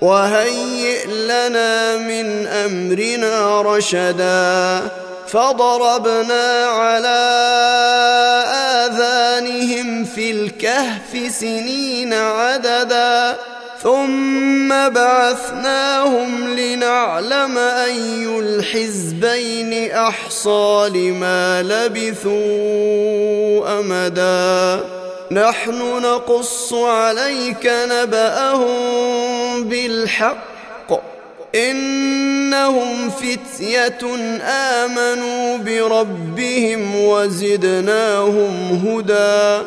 وهيئ لنا من أمرنا رشدا فضربنا على آذانهم في الكهف سنين عددا ثم بعثناهم لنعلم أي الحزبين أحصى لما لبثوا أمدا نحن نقص عليك نبأهم بالحق. إنهم فتية آمنوا بربهم وزدناهم هدى.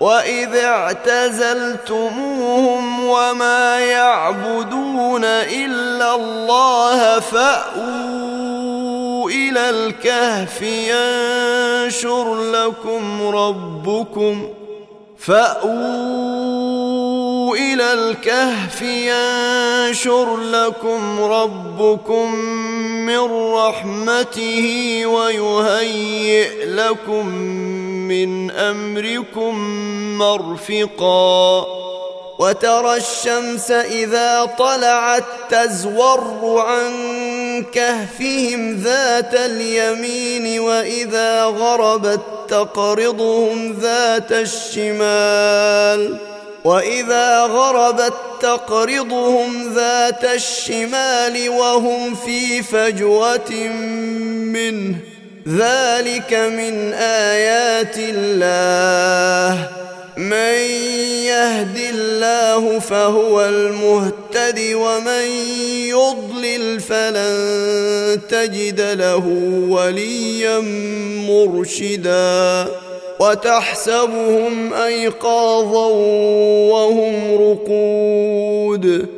واذ اعتزلتموهم وما يعبدون الا الله فاووا إلى الكهف ينشر لكم ربكم فاووا إلى الكهف ينشر لكم ربكم من رحمته ويهيئ لكم من أمركم مرفقا وترى الشمس إذا طلعت تزور عن كهفهم ذات اليمين وإذا غربت تقرضهم ذات الشمال وإذا غربت تقرضهم ذات الشمال وهم في فجوة منه ذلك من آيات الله. من يهد الله فهو المهتد ومن يضلل فلن تجد له وليا مرشدا. وتحسبهم أيقاظا وهم رقود.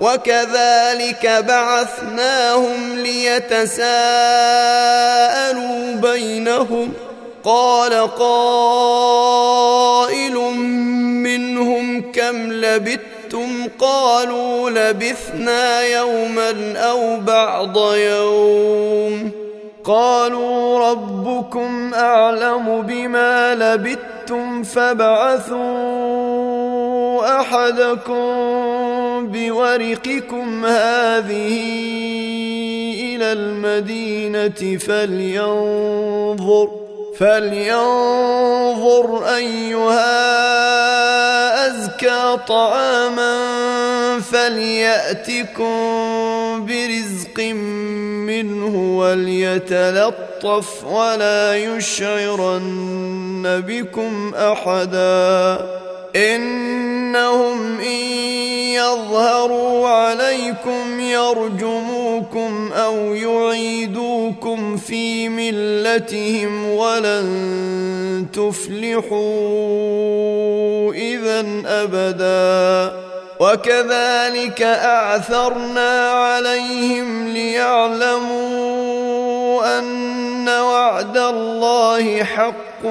وكذلك بعثناهم ليتساءلوا بينهم. قال قائل منهم كم لبثتم؟ قالوا لبثنا يوما أو بعض يوم. قالوا ربكم أعلم بما لبثتم فابعثوا أحدكم بورقكم هذه إلى المدينة فلينظر فلينظر أيها أزكى طعاما فليأتكم برزق منه وليتلطف ولا يشعرن بكم أحدا إنهم إن يظهروا عليكم يرجموكم أو يعيدوكم في ملتهم ولن تفلحوا اذا أبدا. وكذلك أعثرنا عليهم ليعلموا أن وعد الله حق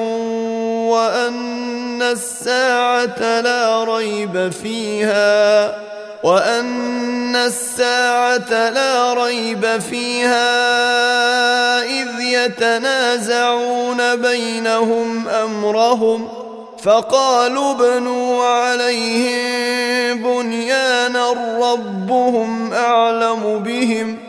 وأن الساعة لا ريب فيها وأن الساعة لا ريب فيها إذ يتنازعون بينهم أمرهم. فقالوا ابنوا عليهم بنيانا ربهم أعلم بهم.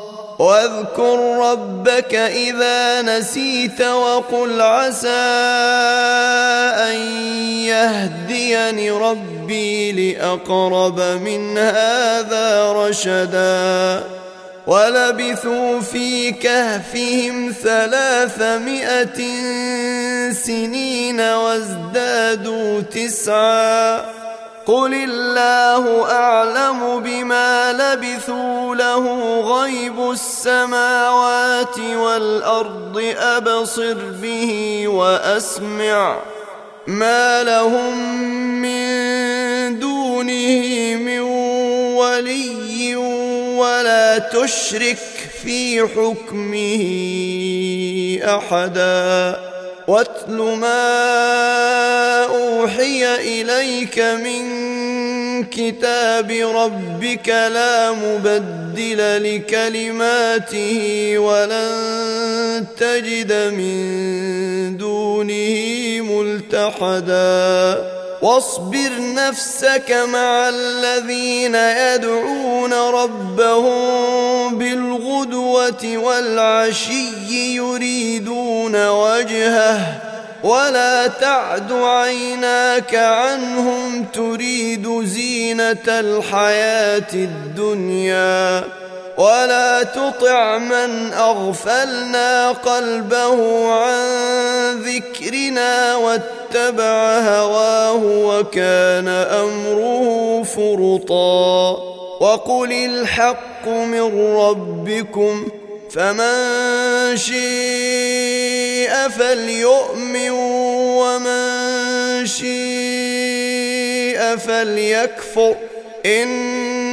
واذكر ربك إذا نسيت وقل عسى أن يهديني ربي لأقرب من هذا رشدا ولبثوا في كهفهم ثلاثمائة سنين وازدادوا تسعا قل الله أعلم بما لبثوا له غيب السماوات والأرض أبصر به وأسمع ما لهم من دونه من ولي ولا تشرك في حكمه احدا واتل ما أوحي إليك من كتاب ربك لا مبدل لكلماته ولن تجد من دونه ملتحدا. واصبر نفسك مع الذين يدعون ربهم بالغدوة والعشي يريدون وجهه ولا تعد عيناك عنهم تريد زينة الحياة الدنيا. ولا تطع من أغفلنا قلبه عن ذكرنا واتبع هواه وكان أمره فرطا. وقل الحق من ربكم فمن شيء فليؤمن ومن شيء فليكفر.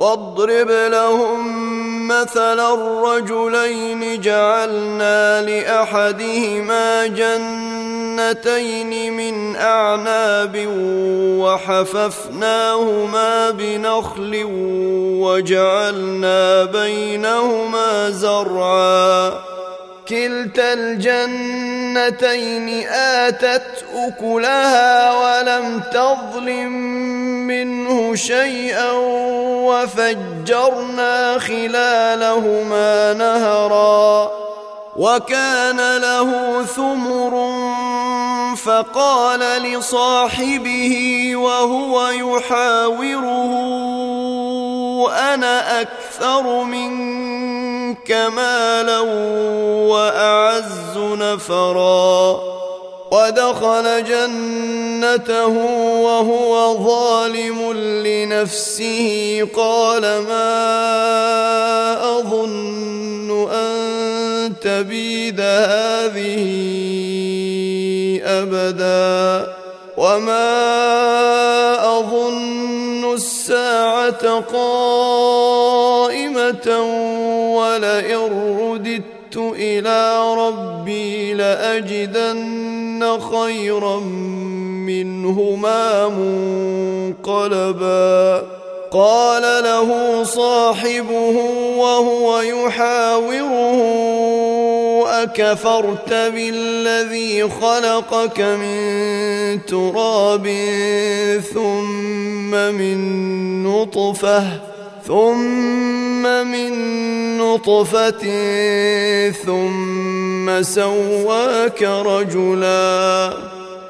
واضرب لهم مثلا الرجلين جعلنا لأحدهما جنتين من أعناب وحففناهما بنخل وجعلنا بينهما زرعا كلتا الجنتين آتت أكلها ولم تظلم منه شيئا وفجرنا خلالهما نهرا وكان له ثمر فقال لصاحبه وهو يحاوره أنا أكثر منك. مالا وأعز نفرا ودخل جنته وهو ظالم لنفسه قال ما أظن أن تبيد هذه أبدا وما أظن الساعة قائمة ولئن رددت إلى ربي لأجدن خيرا منهما منقلبا. قال له صاحبه وهو يحاوره أكفرت بالذي خلقك من تراب ثم من نطفة ثم من نطفة ثم سواك رجلا.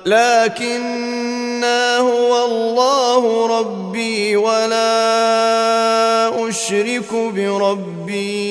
لكنا هو الله ربي ولا أشرك بربي.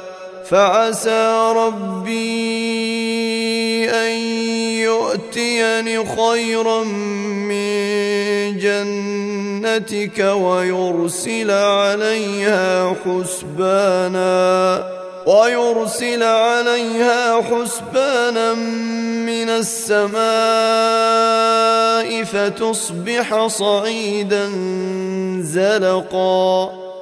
فعسى ربي أن يؤتيني خيرا من جنتك ويرسل عليها حسبانا ويرسل عليها حسبانا من السماء فتصبح صعيدا زلقا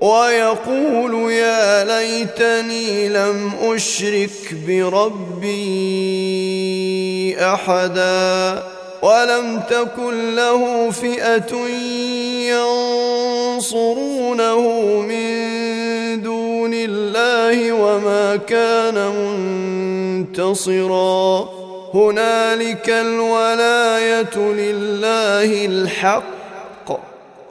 ويقول يا ليتني لم أشرك بربي أحدا ولم تكن له فئة ينصرونه من دون الله وما كان منتصرا. هنالك الولاية لله الحق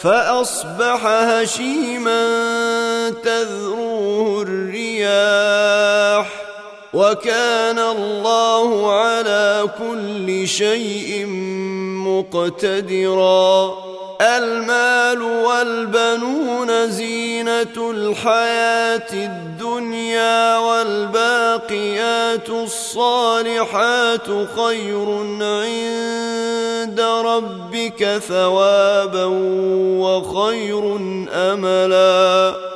فأصبح هشيما تذروه الرياح وكان الله على كل شيء مقتدرا المال والبنون زينة الحياة الدنيا والباقيات الصالحات خير عند ربك ثوابا وخير أملا.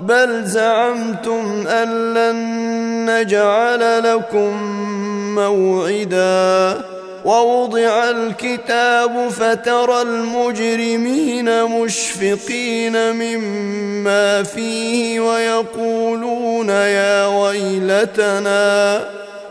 بل زعمتم أن لن نجعل لكم موعدا. ووضع الكتاب فترى المجرمين مشفقين مما فيه ويقولون يا ويلتنا.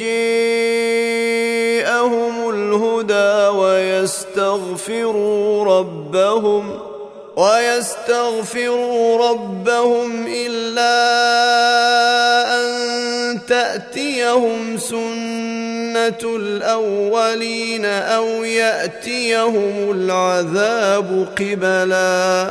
إذ جاءهم الهدى ويستغفروا ربهم ويستغفروا ربهم إلا أن تأتيهم سنة الأولين أو يأتيهم العذاب قبلا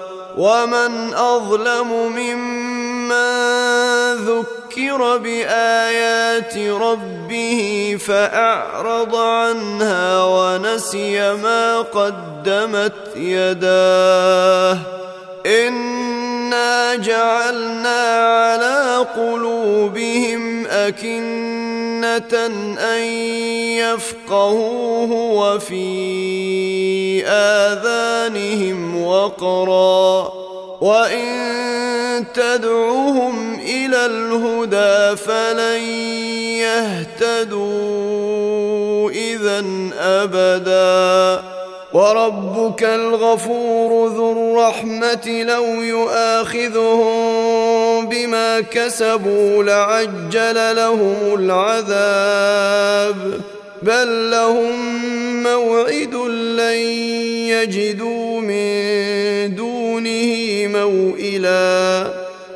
ومن أظلم ممن ذكر بآيات ربه فأعرض عنها ونسي ما قدمت يداه إنا جعلنا على قلوبهم أن يفقهوه وفي آذانهم وقرا وإن تدعوهم إلى الهدى فلن يهتدوا إذا أبداً وربك الغفور ذو الرحمة لو يؤاخذهم بما كسبوا لعجل لهم العذاب. بل لهم موعد لن يجدوا من دونه موئلاً.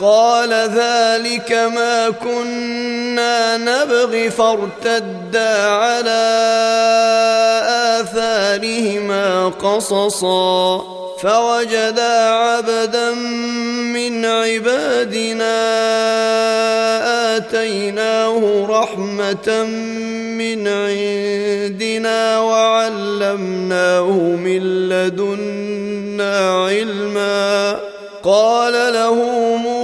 قال ذلك ما كنا نبغي فارتدا على آثارهما قصصا فوجدا عبدا من عبادنا آتيناه رحمة من عندنا وعلمناه من لدنا علما قال له موسى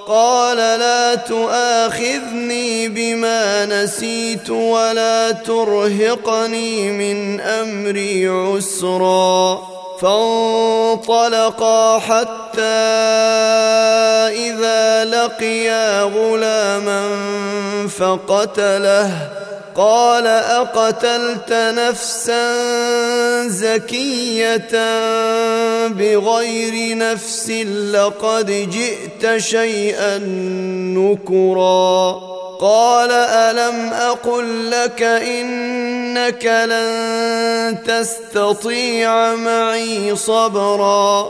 قال لا تؤاخذني بما نسيت ولا ترهقني من أمري عسرا. فانطلقا حتى إذا لقيا غلاما فقتله. قال أقتلت نفسا زكية بغير نفس لقد جئت شيئا نكرا. قال ألم أقل لك إنك لن تستطيع معي صبرا.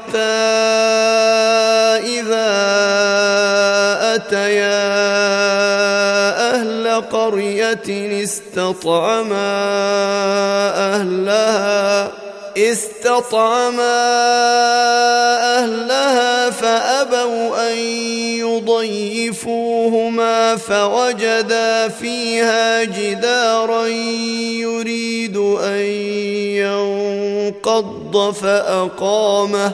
إذا أتيا أهل قرية استطعما أهلها استطعما أهلها فأبوا أن يضيفوهما فوجدا فيها جدارا يريد أن ينقض فأقامه.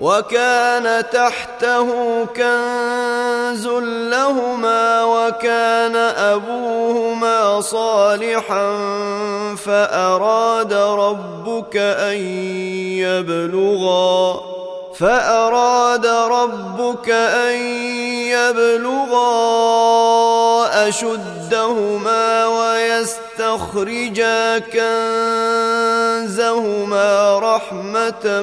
وكان تحته كنز لهما وكان أبوهما صالحا فأراد ربك أن يبلغا فأراد ربك أن يبلغا أشدهما ويستخرجا كنزهما رحمة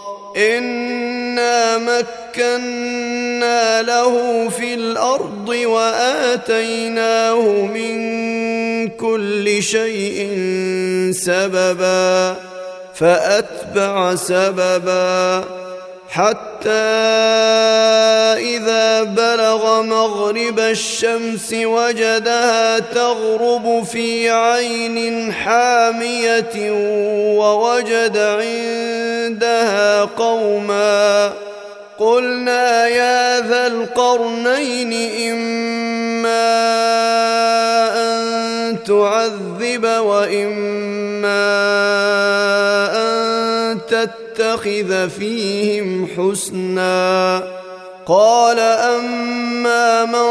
انا مكنا له في الأرض واتيناه من كل شيء سببا فاتبع سببا حتى إذا بلغ مغرب الشمس وجدها تغرب في عين حامية ووجد عندها قوما قلنا يا ذا القرنين إما أن تعذب وإما أن تتخذ فيهم حسنا قال أما من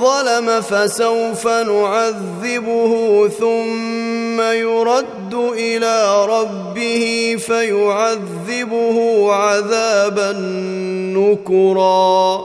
ظلم فسوف نعذبه ثم يرد إلى ربه فيعذبه عذابا نكرا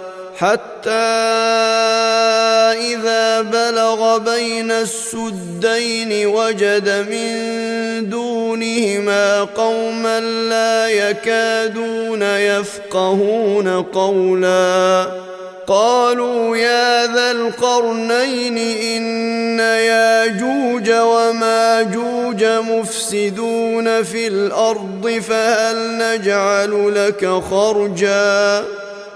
حتى إذا بلغ بين السدين وجد من دونهما قوما لا يكادون يفقهون قولا. قالوا يا ذا القرنين إن ياجوج وماجوج مفسدون في الأرض فهل نجعل لك خرجا؟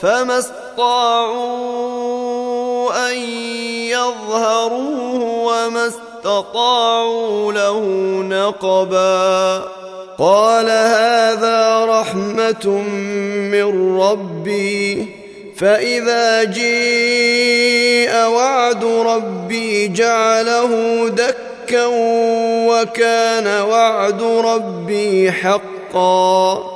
فما استطاعوا أن يظهروه وما استطاعوا له نقبا قال هذا رحمة من ربي فإذا جيء وعد ربي جعله دكا وكان وعد ربي حقا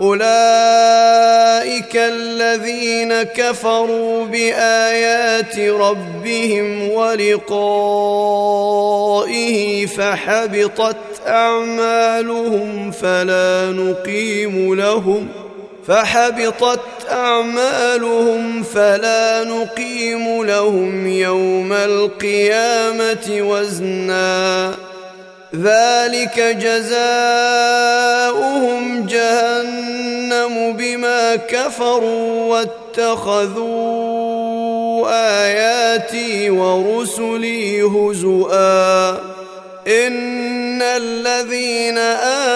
أولئك الذين كفروا بآيات ربهم ولقائه فحبطت أعمالهم فلا نقيم لهم فحبطت أعمالهم فلا نقيم لهم يوم القيامة وزنا ذلك جزاؤهم جهنم بما كفروا واتخذوا آياتي ورسلي هزؤا. إن الذين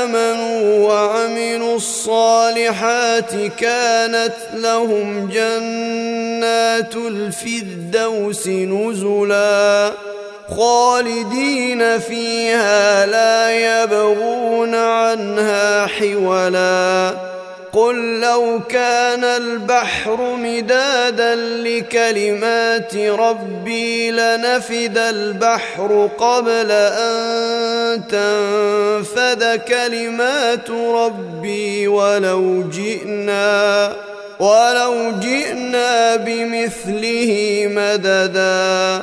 آمنوا وعملوا الصالحات كانت لهم جنات الفردوس نزلا. خالدين فيها لا يبغون عنها حولا. قل لو كان البحر مدادا لكلمات ربي لنفد البحر قبل أن تنفد كلمات ربي ولو جئنا ولو جئنا بمثله مددا.